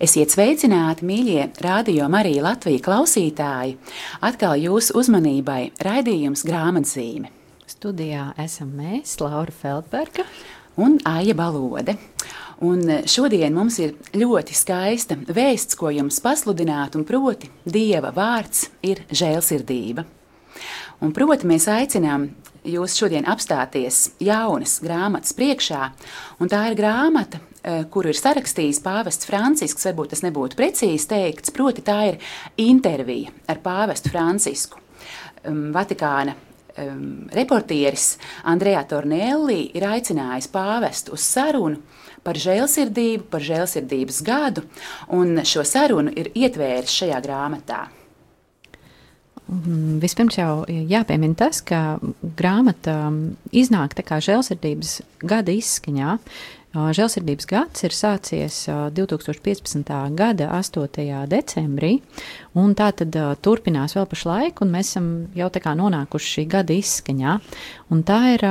Esiet sveicināti, mīļie radio Marija Latvijas klausītāji! Atkal jūsu uzmanībai raidījums grāmatzīme. Studijā esam mēs, Laura Feldberga un Aija Balode. Un šodien mums ir ļoti skaista vēsts, ko jums pasludināt, un proti, Dieva vārds ir žēlsirdība. Un proti, mēs aicinām jūs šodien apstāties jaunas grāmatas priekšā, un tā ir grāmata, kuru ir sarakstījis pāvests Francisks, varbūt tas nebūtu precīzi teikts, proti tā ir intervija ar pāvestu Francisku. Vatikāna um, reportieris Andrejā Tornelli ir aicinājis pāvestu uz sarunu par žēlsirdību, par žēlsirdības gadu, un šo sarunu ir ietvēris šajā grāmatā. Vispirms jau jāpiemina tas, ka grāmata iznāk tā kā žēlsirdības gada izskaņā, Žēlsirdības gads ir sācies 2015. gada 8. decembrī, un tā tad turpinās vēl pašu laiku, un mēs esam jau tā kā nonākuši šī gada izskaņā. Un tā ir,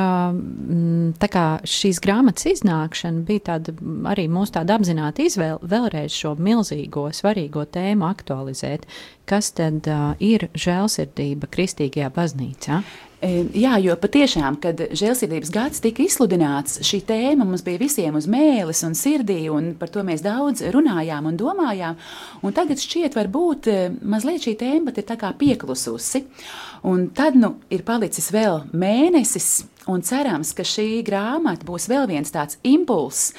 tā kā šīs grāmatas iznākšana bija tāda arī mūsu tāda apzināta izvēle vēlreiz šo milzīgo, svarīgo tēmu aktualizēt, kas tad ir žēlsirdība kristīgajā baznīcā. Jā, jo patiešām, kad žēlsirdības gads tika izsludināts, šī tēma mums bija visiem uz mēles un sirdī, un par to mēs daudz runājām un domājām. Un tagad šķiet, varbūt mazliet šī tēma pat ir pieklususi. Un tad nu, ir palicis vēl mēnesis, Un cerams, ka šī grāmata būs vēl viens tāds impulss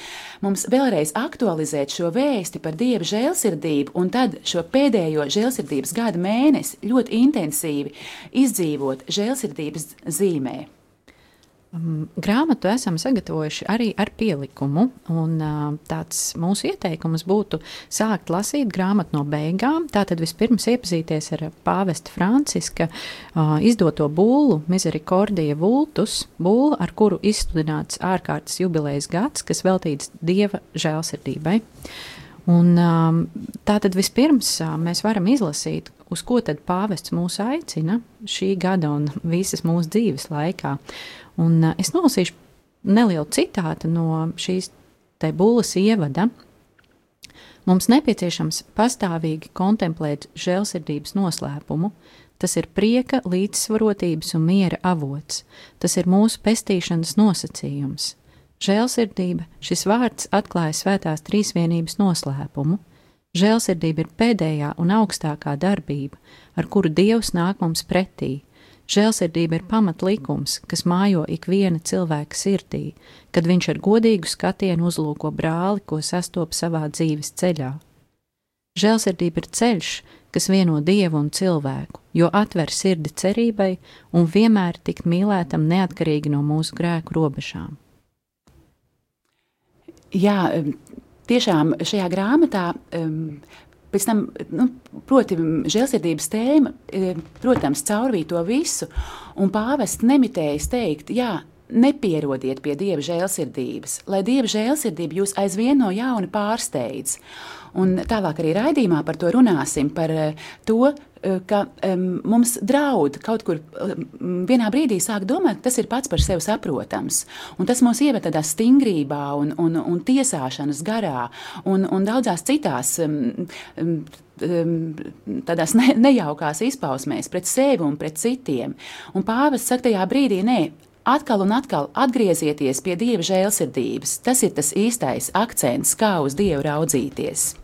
mums vēlreiz aktualizēt šo vēsti par dieva žēlsirdību, un tad šo pēdējo žēlsirdības gada mēnesi ļoti intensīvi izdzīvot žēlsirdības zīmē. Um, grāmatu esam sagatavojuši arī ar pielikumu, un tāds mūsu ieteikums būtu sākt lasīt grāmatu no beigām. Tātad vispirms iepazīties ar pāvesta Franciska izdoto būlu Misericordija Vultus, būlu, ar kuru izsludināts ārkārtas jubilejas gads, kas veltīts Dieva žēlsirdībai. Un, tā tad vispirms mēs varam izlasīt, uz ko tad pāvests mūs aicina šī gada un visas mūsu dzīves laikā. Un uh, es nolasīšu nelielu citātu no šīs te būlas ievada. Mums nepieciešams pastāvīgi kontemplēt žēlsirdības noslēpumu. Tas ir prieka, līdzsvarotības un miera avots. Tas ir mūsu pestīšanas nosacījums. Žēlsirdība šis vārds atklāja svētās trīsvienības noslēpumu. Žēlsirdība ir pēdējā un augstākā darbība, ar kuru Dievs nāk mums pretī, Žēlsirdība ir pamatlikums, kas mājo ikviena cilvēka sirdī, kad viņš ar godīgu skatienu uzlūko brāli, ko sastopas savā dzīves ceļā. Žēlsirdība ir ceļš, kas vieno dievu un cilvēku, jo atver sirdi cerībai un vienmēr tikt mīlētam neatkarīgi no mūsu grēku robežām. Jā, tiešām šajā grāmatā um, Pēc tam, nu, protams, žēlsirdības tēma, e, protams, caurvīja to visu, un pāvests nemitējas teikt, jā, nepierodiet pie dieva žēlsirdības, lai dieva žēlsirdība jūs aizvien no jauna pārsteidz. Un tālāk arī raidījumā par to runāsim, par e, to, e, ka um, mums draud kaut kur um, vienā brīdī sāk domāt, ka tas ir pats par sevi saprotams. Un tas mūs ieved tādā stingrībā un, un, un tiesāšanas garā un, un daudzās citās. Um, um, tādās ne, nejaukās izpausmēs pret sevi un pret citiem. Un pāvests saka, tajā brīdī, nē, Atkal un atkal atgriezieties pie dieva žēlsirdības. Tas ir tas īstais akcents, kā uz dievu raudzīties.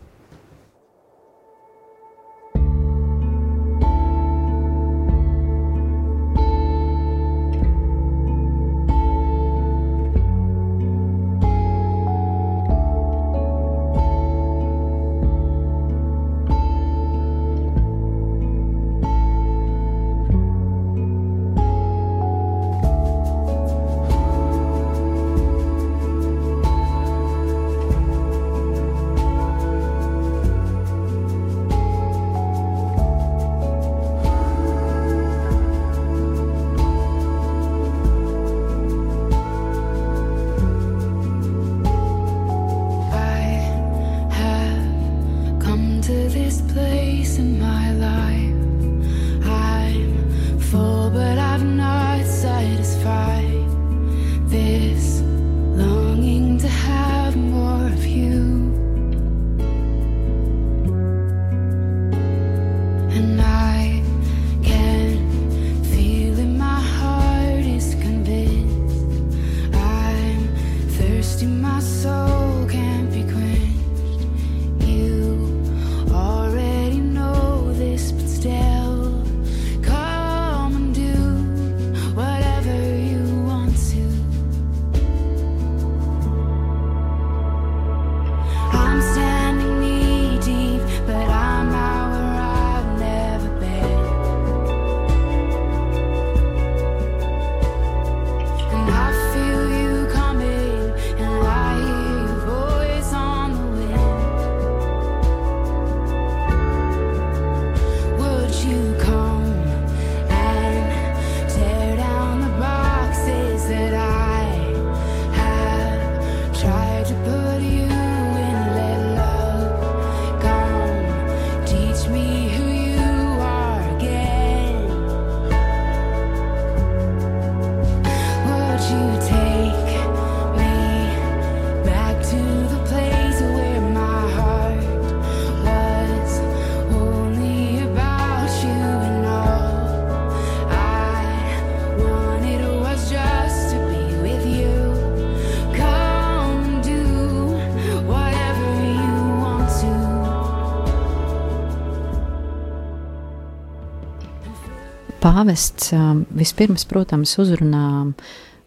Pāvests vispirms, protams, uzrunā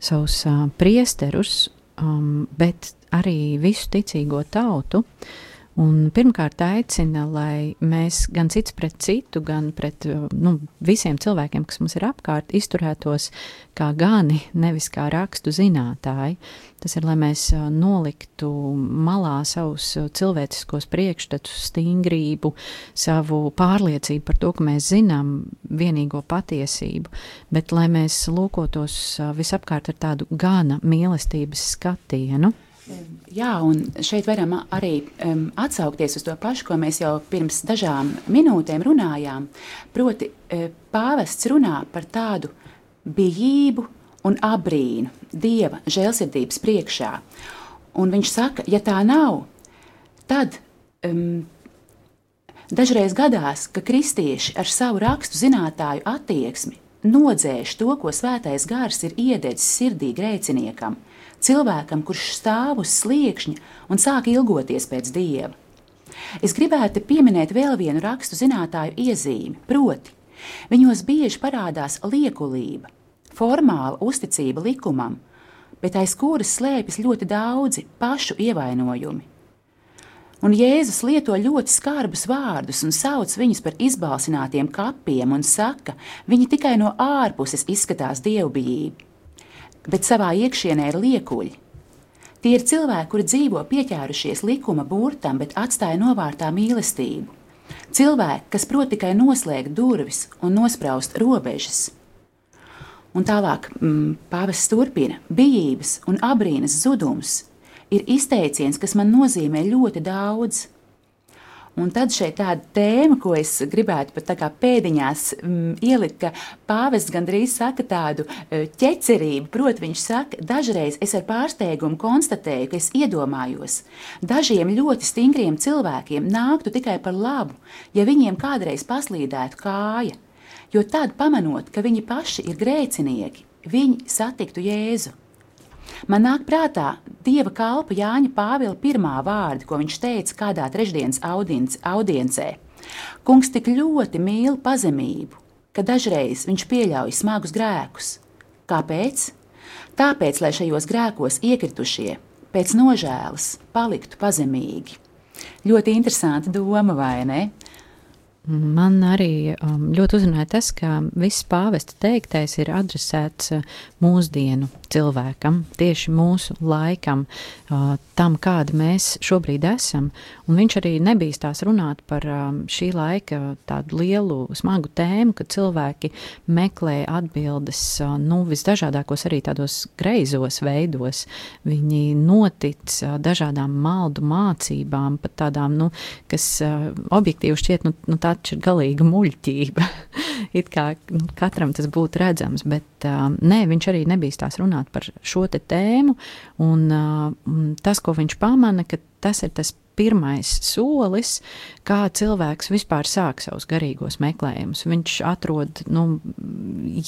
savus priesterus, bet arī visu ticīgo tautu. Un pirmkārt, aicina, lai mēs gan cits pret citu, gan pret nu, visiem cilvēkiem, kas mums ir apkārt, izturētos kā gani, nevis kā rakstu zinātāji. Tas ir, lai mēs noliktu malā savus cilvēciskos priekšstatus, stingrību, savu pārliecību par to, ka mēs zinām vienīgo patiesību, bet lai mēs lūkotos visapkārt ar tādu gana mīlestības skatienu. Jā, un šeit varam arī um, atsaukties uz to pašu, ko mēs jau pirms dažām minūtēm runājām. Proti, uh, pāvests runā par tādu bijību un abrīnu dieva žēlsirdības priekšā. Un viņš saka, ja tā nav, tad um, dažreiz gadās, ka kristieši ar savu rakstu zinātāju attieksmi nodzēš to, ko svētais gars ir iededzis sirdī grēciniekam – cilvēkam, kurš stāv uz sliekšņa un sāk ilgoties pēc dieva. Es gribētu pieminēt vēl vienu rakstu zinātāju iezīmi, proti, viņos bieži parādās liekulība, formāla uzticība likumam, bet aiz kuras slēpjas ļoti daudzi pašu ievainojumi. Un Jēzus lieto ļoti skarbus vārdus un sauc viņus par izbalsinātiem kapiem un saka, viņi tikai no ārpuses izskatās dievbijīgi bet savā iekšienē ir liekuļi. Tie ir cilvēki, kuri dzīvo pieķērušies likuma burtam, bet atstāja novārtā mīlestību. Cilvēki, kas prot tikai noslēgt durvis un nospraust robežas. Un tālāk mm, pāvests turpina: bijības un abrīnas zudums ir izteiciens, kas man nozīmē ļoti daudz. Un tad šeit tāda tēma, ko es gribētu pat tā kā pēdiņās mm, ielikt, ka pāvests gandrīz saka tādu e, ķecerību, proti viņš saka, dažreiz es ar pārsteigumu konstatēju, ka es iedomājos, dažiem ļoti stingriem cilvēkiem nāktu tikai par labu, ja viņiem kādreiz paslīdētu kāja, jo tad pamanot, ka viņi paši ir grēcinieki, viņi satiktu Jēzu. Man nāk prātā dieva kalpa Jāņa Pāvila pirmā vārdi, ko viņš teica kādā trešdienas audienc, audiencē. Kungs tik ļoti mīl pazemību, ka dažreiz viņš pieļauj smagus grēkus. Kāpēc? Tāpēc, lai šajos grēkos iekritušie pēc nožēlas paliktu pazemīgi. Ļoti interesanta doma, vai ne? Man arī um, ļoti uzrunāja tas, ka viss pāvesta teiktais ir adresēts uh, mūsdienu cilvēkam, tieši mūsu laikam, uh, tam, kādi mēs šobrīd esam. Un viņš arī nebīstās runāt par um, šī laika tādu lielu, smagu tēmu, ka cilvēki meklē atbildes uh, nu, visdažādākos, arī tādos greizos veidos. Viņi notic uh, dažādām maldu mācībām, pat tādām, nu, kas uh, objektīvi šķiet, nu, nu tā taču ir galīga muļķība. It kā nu, katram tas būtu redzams, bet uh, nē, viņš arī nebīstās runāt par šo tēmu. Un, uh, tas, ko viņš pamana, ka tas ir tas pirmais solis, kā cilvēks vispār sāk savus garīgos meklējumus. Viņš atrod, nu,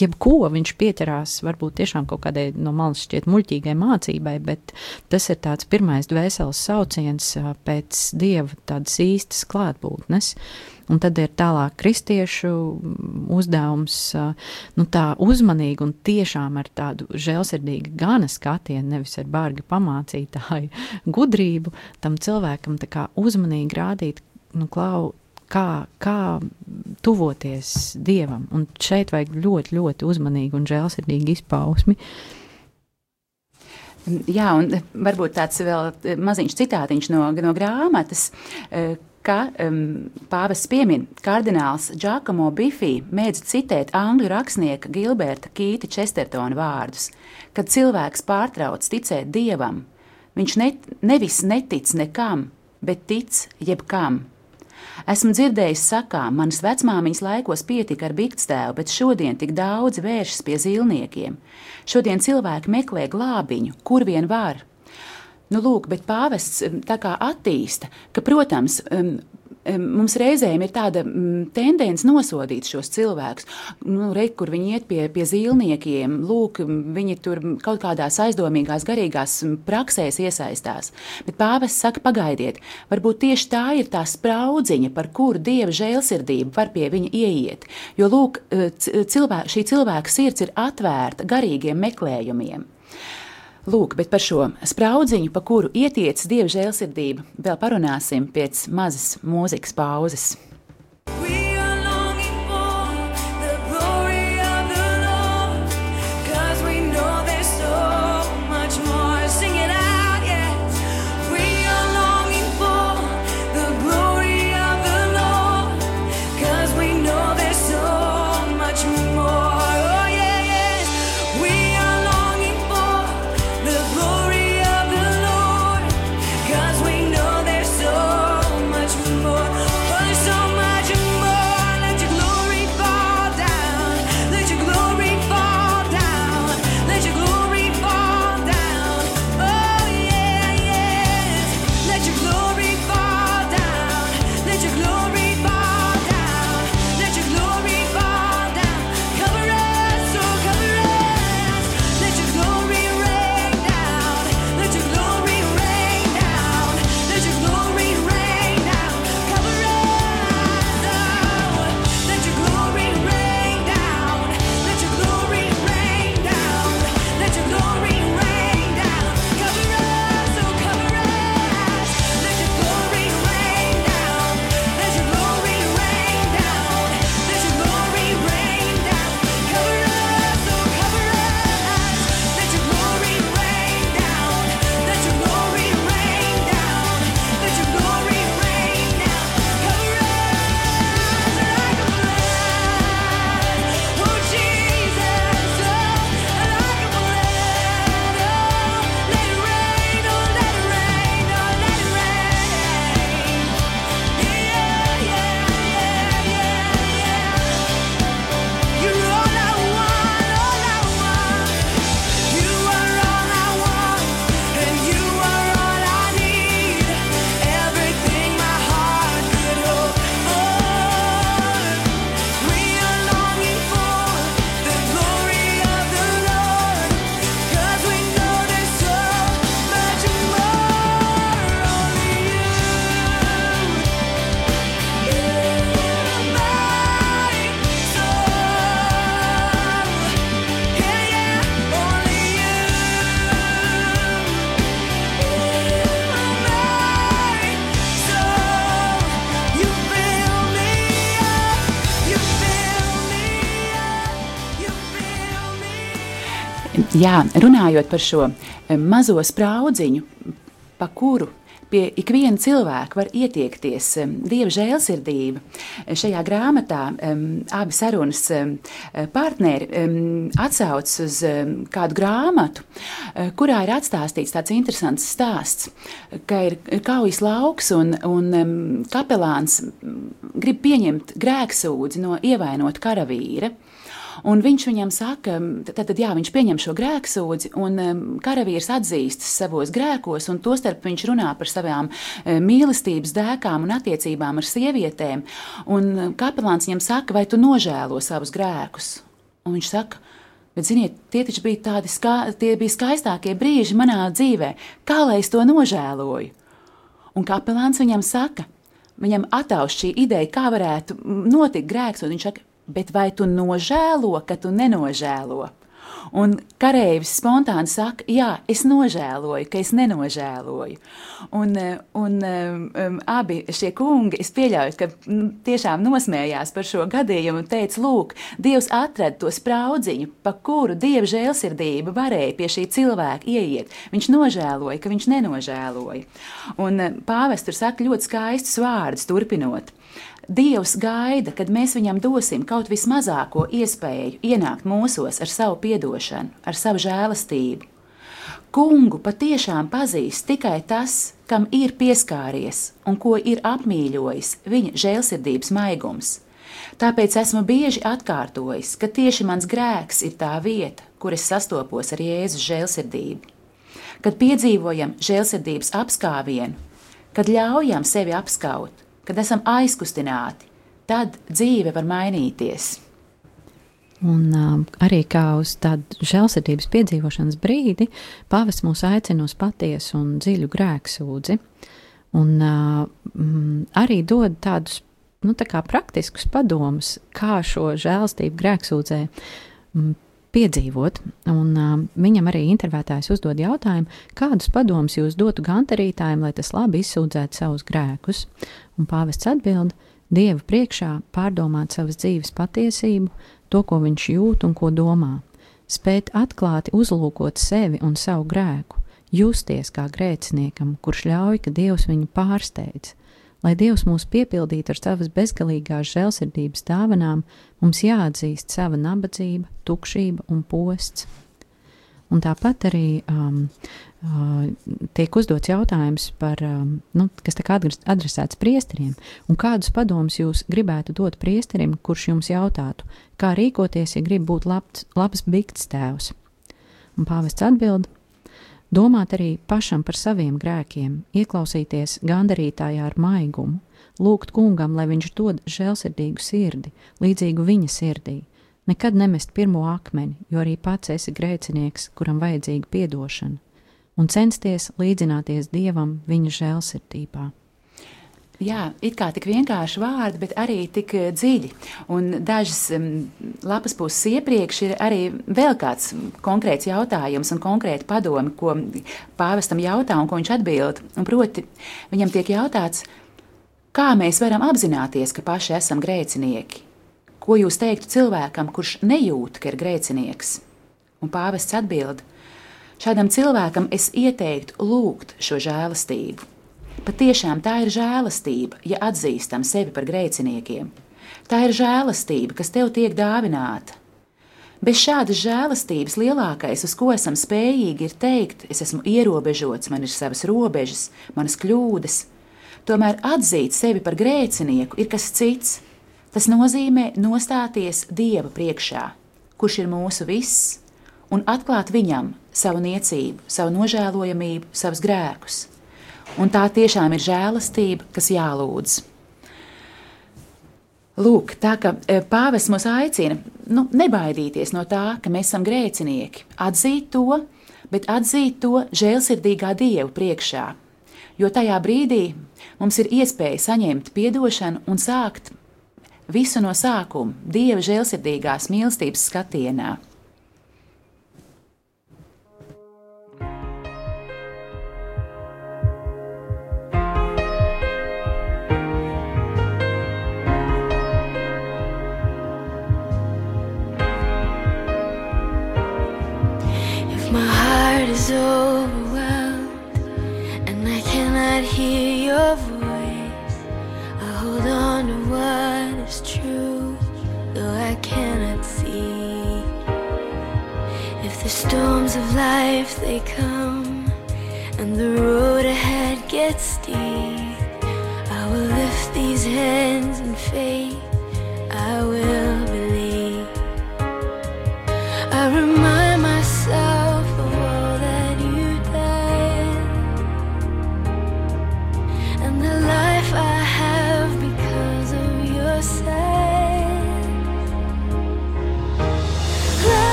jebko, viņš pieķerās varbūt tiešām kaut kādai no malas šķiet muļķīgai mācībai, bet tas ir tāds pirmais dvēseles sauciens pēc dieva tādas īstas klātbūtnes. Un tad ir tālāk kristiešu uzdevums, nu, tā uzmanīgi un tiešām ar tādu žēlsirdīgu gana skatienu, nevis ar bargi pamācītāju gudrību, tam cilvēkam tā kā uzmanīgi rādīt, nu, klau, kā, kā tuvoties dievam. Un šeit vajag ļoti, ļoti uzmanīgu un žēlsirdīgu izpausmi. Jā, un varbūt tāds vēl maziņš citātiņš no, no grāmatas, ka um, pāvests piemin kardināls Giacomo Bifī mēdz citēt angļu rakstnieka Gilberta Kīta Čestertona vārdus, kad cilvēks pārtrauc ticēt dievam. Viņš ne, nevis netic nekam, bet tic jebkam. Esmu dzirdējis sakām, manas vecmāmiņas laikos pietika ar bikstēvu, bet šodien tik daudz vēršas pie zīlniekiem. Šodien cilvēki meklē glābiņu, kur vien var – Nu, lūk, bet pāvests tā kā attīsta, ka, protams, mums reizēm ir tāda tendence nosodīt šos cilvēkus. Nu, Reiz, kur viņi iet pie, pie zīlniekiem, lūk, viņi tur kaut kādās aizdomīgās, garīgās praksēs iesaistās. Bet pāvests saka, pagaidiet, varbūt tieši tā ir tā spraudziņa, par kuru dieva žēlsirdība var pie viņa ieiet. Jo lūk, cilvēka, šī cilvēka sirds ir atvērta garīgiem meklējumiem. Lūk, bet par šo spraudziņu, pa kuru ietiec dieva žēlsirdība, vēl parunāsim pēc mazas mūzikas pauzes. Jā, runājot par šo eh, mazo spraudziņu, pa kuru pie ikviena cilvēka var ietiekties um, dieva žēlsirdība. Šajā grāmatā um, abi sarunas um, partneri um, atsaucas uz um, kādu grāmatu, uh, kurā ir atstāstīts tāds interesants stāsts, ka ir kaujas lauks un, un um, kapelāns grib pieņemt grēksūdzi no ievainota karavīra. Un viņš viņam saka, tad, tad jā, viņš pieņem šo grēksūdzi, un karavīrs atzīstas savos grēkos, un tostarp viņš runā par savām um, mīlestības dēkām un attiecībām ar sievietēm. Un um, kapelāns viņam saka, vai tu nožēlo savus grēkus? Un viņš saka, Bet, ziniet, tie taču bija tādi ska tie bija skaistākie brīži manā dzīvē. Kā lai es to nožēloju? Un kapelāns viņam saka, viņam atauž šī ideja, kā varētu notikt grēks, un viņš saka, bet vai tu nožēlo, ka tu nenožēlo? Un karavīrs spontāni saka, jā, es nožēloju, ka es nenožēloju. Un, un um, abi šie kungi, es pieļauju, ka nu, tiešām nosmējās par šo gadījumu un teica, lūk, Dievs atrada to spraudziņu, pa kuru Dieva žēlsirdība varēja pie šī cilvēka ieiet. Viņš nožēloja, ka viņš nenožēloja. Un pāvests tur saka ļoti skaistus vārdus turpinot. Dievs gaida, kad mēs viņam dosim kaut vismazāko iespēju ienākt mūsos ar savu atdošanu, ar savu žēlastību. Kungu patiešām pazīst tikai tas, kam ir pieskāries un ko ir apmīļojis viņa žēlsirdības maigums. Tāpēc esmu bieži atkārtojis, ka tieši mans grēks ir tā vieta, kur es sastopos ar Jēzus žēlsirdību. Kad piedzīvojam žēlsirdības apskāvienu, kad ļaujam sevi apskaut, kad esam aizkustināti, tad dzīve var mainīties. Un uh, arī kā uz tādu žēlsirdības piedzīvošanas brīdi, pāvis mūs aicina uz patiesu un dziļu grēksūdzi. Un mm, arī dod tādus nu, tā praktiskus padomus, kā šo žēlstību grēksūdzē mm, piedzīvot. Un, uh, viņam arī intervētājs uzdod jautājumu, kādus padomus jūs dotu gandarītājiem, lai tas labi izsūdzētu savus grēkus. Un pāvests atbild: Dieva priekšā pārdomāt savas dzīves patiesību, to, ko viņš jūt un ko domā, spēt atklāti uzlūkot sevi un savu grēku, justies kā grēciniekam, kurš ļauj, ka Dievs viņu pārsteidz. Lai Dievs mūs piepildītu ar savas bezgalīgās žēlsirdības dāvanām, mums jāatzīst sava nabadzība, tukšība un posts. Un tāpat arī um, uh, tiek uzdots jautājums, par, um, nu, kas tiek adresēts priesteriem, kādus padomus jūs gribētu dot priesterim, kurš jums jautātu, kā rīkoties, ja grib būt labs, labs bikts tēvs. Un pāvests atbild: domāt arī pašam par saviem grēkiem, ieklausīties gandarītājā ar maigumu, lūgt kungam, lai viņš dod žēlsirdīgu sirdi, līdzīgu viņa sirdī, Nekad nemest pirmo akmeni, jo arī pats esi grēcinieks, kuram vajadzīga atdošana, un censties līdzināties dievam viņa žēlsirdībā. Jā, it kā tik vienkārši vārdi, bet arī tik eh, dziļi. Un dažas um, lapas puses iepriekš ir arī vēl kāds konkrēts jautājums un konkrēti padomi, ko pāvestam jautā un ko viņš atbild. Un proti, viņam tiek jautāts, kā mēs varam apzināties, ka paši esam grēcinieki Ko jūs teiktu cilvēkam, kurš nejūt, ka ir grēcinieks? Un pāvests atbild: Šādam cilvēkam es ieteiktu lūgt šo žēlastību. Patiešām tā ir žēlastība, ja atzīstam sevi par grēciniekiem. Tā ir žēlastība, kas tev tiek dāvināta. Bez šādas žēlastības lielākais, uz ko esam spējīgi, ir teikt, es esmu ierobežots, man ir savas robežas, manas kļūdas. Tomēr atzīt sevi par grēcinieku ir kas cits. Tas nozīmē nostāties Dieva priekšā, kurš ir mūsu viss, un atklāt viņam savu niecību, savu nožēlojamību, savus grēkus. Un tā tiešām ir žēlastība, kas jālūdz. Lūk, tā kā e, pāvests mūs aicina nu, nebaidīties no tā, ka mēs esam grēcinieki, atzīt to, bet atzīt to žēlsirdīgā Dieva priekšā. Jo tajā brīdī mums ir iespēja saņemt atdošanu un sākt visu no sākuma Dieva žēlsirdīgās mīlestības skatienā. Life they come and the road ahead gets steep, I will lift these hands in faith. I will believe. I remind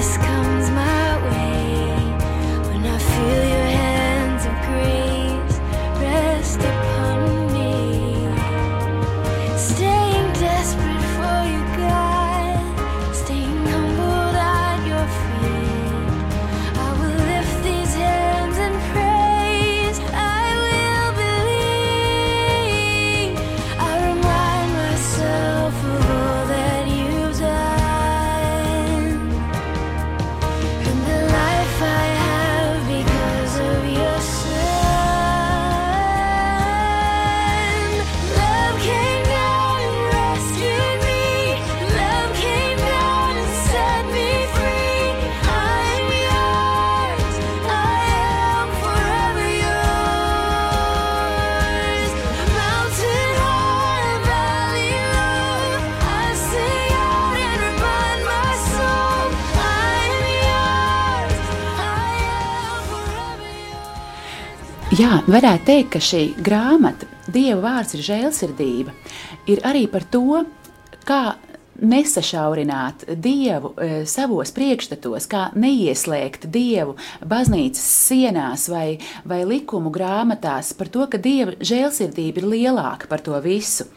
just come Jā, varētu teikt, ka šī grāmata, Dieva vārds ir žēlsirdība, ir arī par to, kā nesašaurināt dievu e, savos priekšstatos, kā neieslēgt dievu baznīcas sienās vai, vai likumu grāmatās, par to, ka dieva žēlsirdība ir lielāka par to visu.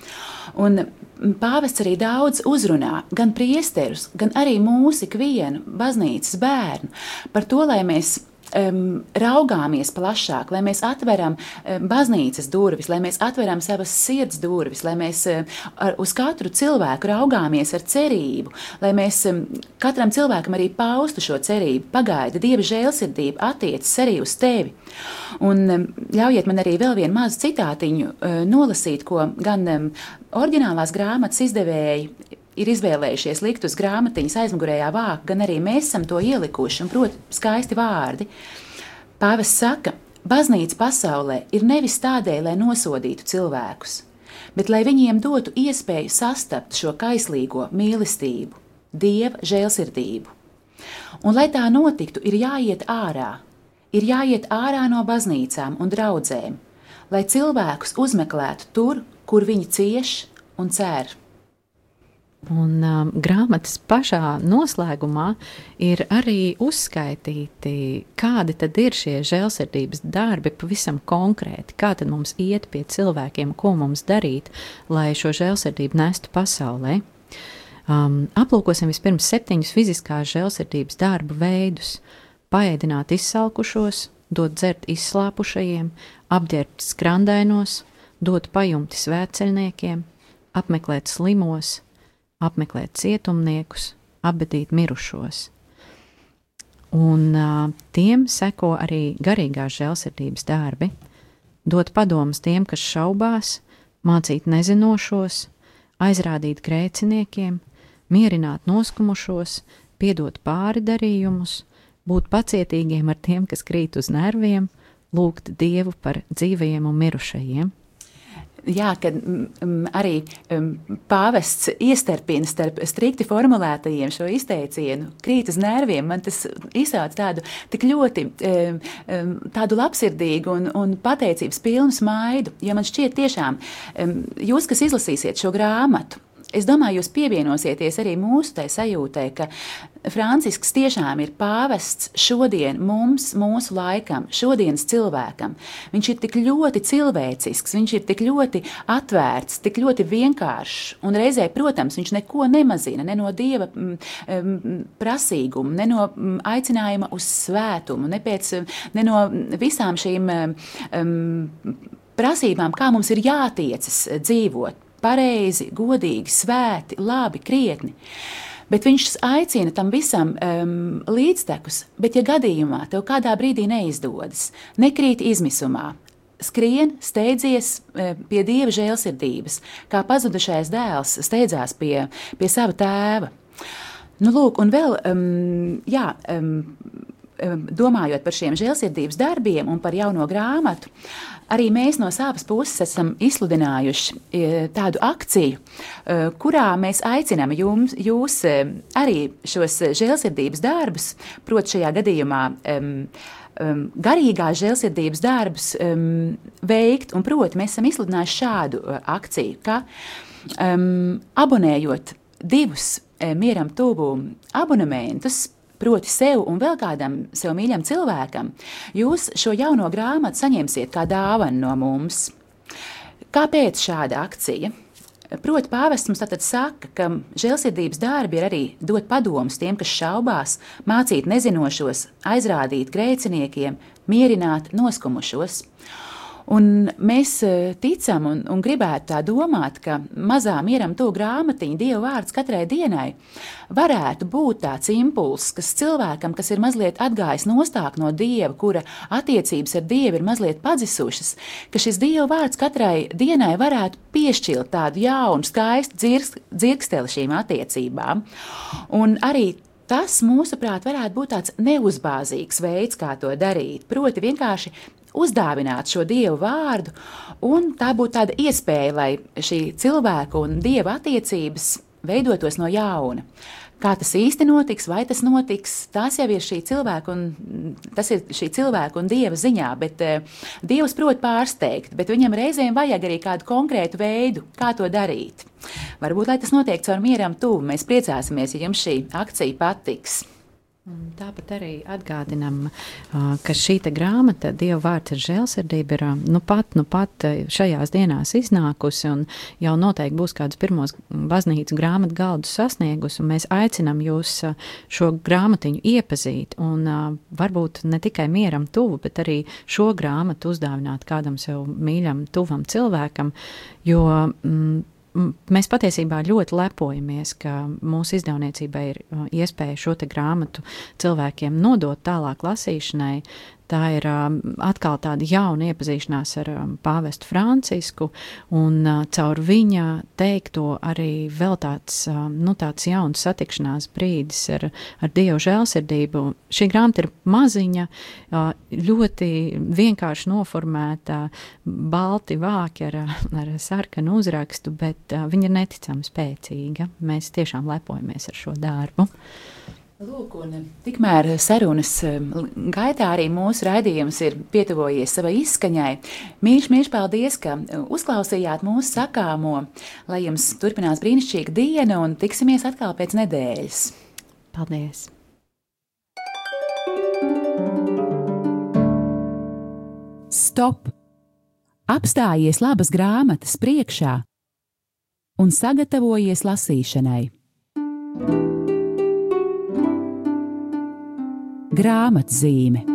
Un pāvests arī daudz uzrunā gan priesterus, gan arī mūsu ikvienu baznīcas bērnu par to, lai mēs um, raugāmies plašāk, lai mēs atveram um, baznīcas durvis, lai mēs atveram savas sirds durvis, lai mēs um, ar, uz katru cilvēku raugāmies ar cerību, lai mēs um, katram cilvēkam arī paustu šo cerību. Pagaidi, Dieva žēlsirdība attiecas arī uz tevi. Un um, ļaujiet man arī vēl vienu mazu citātiņu uh, nolasīt, ko gan um, oriģinālās grāmatas izdevēji ir izvēlējušies likt uz grāmatiņas aizmugurējā vāka, gan arī mēs esam to ielikuši, un, protams, skaisti vārdi. Pāvests saka, baznīca pasaulē ir nevis tādēļ, lai nosodītu cilvēkus, bet lai viņiem dotu iespēju sastapt šo kaislīgo mīlestību, dieva žēlsirdību. Un, lai tā notiktu, ir jāiet ārā, ir jāiet ārā no baznīcām un draudzēm, lai cilvēkus uzmeklētu tur, kur viņi cieš un cer. Un um, grāmatas pašā noslēgumā ir arī uzskaitīti, kādi tad ir šie žēlsirdības darbi pavisam konkrēti. Kā tad mums iet pie cilvēkiem, ko mums darīt, lai šo žēlsirdību nestu pasaulē. Um, aplūkosim vispirms septiņus fiziskās žēlsirdības darbu veidus - paēdināt izsalkušos, dot dzert izslāpušajiem, apģērbt skrandainos, dot pajumti svētceļniekiem, apmeklēt slimos, apmeklēt cietumniekus, apbedīt mirušos. Un uh, tiem seko arī garīgās žēlsirdības darbi, dot padomus tiem, kas šaubās, mācīt nezinošos, aizrādīt grēciniekiem, mierināt noskumušos, piedot pāri darījumus, būt pacietīgiem ar tiem, kas krīt uz nerviem, lūgt Dievu par dzīvajiem un mirušajiem jā, kad m, arī m, pāvests iestarpina starp strikti formulētajiem šo izteicienu, krīt uz nerviem, man tas izsauc tādu tik ļoti m, tādu labsirdīgu un, un pateicības pilnu smaidu, jo man šķiet tiešām, jūs, kas izlasīsiet šo grāmatu, Es domāju, jūs pievienosieties arī mūsu tai sajūtai, ka Francisks tiešām ir pāvests šodien mums, mūsu laikam, šodienas cilvēkam. Viņš ir tik ļoti cilvēcisks, viņš ir tik ļoti atvērts, tik ļoti vienkāršs. Un reizē, protams, viņš neko nemazina ne no dieva m, m, prasīguma, ne no m, aicinājuma uz svētumu, ne, pēc, ne no visām šīm m, prasībām, kā mums ir jātiecas dzīvot pareizi, godīgi, svēti, labi, krietni. Bet viņš aicina tam visam um, līdztekus, bet, ja gadījumā tev kādā brīdī neizdodas, nekrīt izmisumā, skrien, steidzies pie dieva žēlsirdības, kā pazudušais dēls steidzās pie, pie sava tēva. Nu, lūk, un vēl, um, jā, um, domājot par šiem žēlsirdības darbiem un par jauno grāmatu, arī mēs no savas puses esam izsludinājuši e, tādu akciju, e, kurā mēs aicinām jums, jūs e, arī šos žēlsirdības darbus, proti, šajā gadījumā um, um, garīgās žēlsirdības darbus um, veikt. Un, proti, mēs esam izsludinājuši šādu uh, akciju, ka um, abonējot divus uh, mieram tuvu abonementus, proti sev un vēl kādam sev mīļam cilvēkam, jūs šo jauno grāmatu saņemsiet kā dāvanu no mums. Kāpēc šāda akcija? Proti, pāvests mums tātad saka, ka žēlsirdības darbi ir arī dot padomus tiem, kas šaubās, mācīt nezinošos, aizrādīt grēciniekiem, mierināt noskumušos. Un mēs e, ticam un, un gribētu tā domāt, ka mazā mieram to grāmatiņa, Dieva vārds katrai dienai, varētu būt tāds impulss, kas cilvēkam, kas ir mazliet atgājis nostāk no Dieva, kura attiecības ar Dievu ir mazliet padzisušas, ka šis Dieva vārds katrai dienai varētu piešķirt tādu jaunu, skaistu dzirksteli šīm attiecībām. Un arī Tas, mūsuprāt, varētu būt tāds neuzbāzīgs veids, kā to darīt. Proti, vienkārši uzdāvināt šo dievu vārdu, un tā būtu tāda iespēja, lai šī cilvēka un dieva attiecības veidotos no jauna. Kā tas īsti notiks, vai tas notiks, tas jau ir šī cilvēka un, ir šī cilvēka un dieva ziņā. Bet, uh, dievs prot pārsteigt, bet viņam reizēm vajag arī kādu konkrētu veidu, kā to darīt. Varbūt tas notiek caur mieram tuvu. Mēs priecāsimies, ja jums šī akcija patiks. Tāpat arī atgādinām, ka šī grāmata, Dieva vārds ir žēlsirdība, ir nu pat, nu pat šajās dienās iznākusi un jau noteikti būs kādus pirmos baznīcas grāmatu galdus sasniegusi. Mēs aicinām jūs šo grāmatiņu iepazīt un varbūt ne tikai mieram tuvu, bet arī šo grāmatu uzdāvināt kādam sev mīļam, tuvam cilvēkam, jo mm, mēs patiesībā ļoti lepojamies, ka mūsu izdevniecībai ir uh, iespēja šo grāmatu cilvēkiem nodot tālāk lasīšanai, Tā ir um, atkal tāda jauna iepazīšanās ar um, pāvestu Francisku, un uh, caur viņa teikto arī vēl tāds, um, nu, tāds jauns satikšanās brīdis ar, ar Dievu žēlsirdību. Šī grāmata ir maziņa, uh, ļoti vienkārši noformēta, balti vāki ar, ar sarkanu uzrakstu, bet uh, viņa ir neticami spēcīga. Mēs tiešām lepojamies ar šo darbu. Lūk, un tikmēr sarunas um, gaitā arī mūsu raidījums ir pietuvojies savai izskaņai. Mīļš, mīļš, paldies, ka uzklausījāt mūsu sakāmo, lai jums turpinās brīnišķīga diena un tiksimies atkal pēc nedēļas. Paldies! Stop! Apstājies labas grāmatas priekšā un sagatavojies lasīšanai. Grāmatzīme.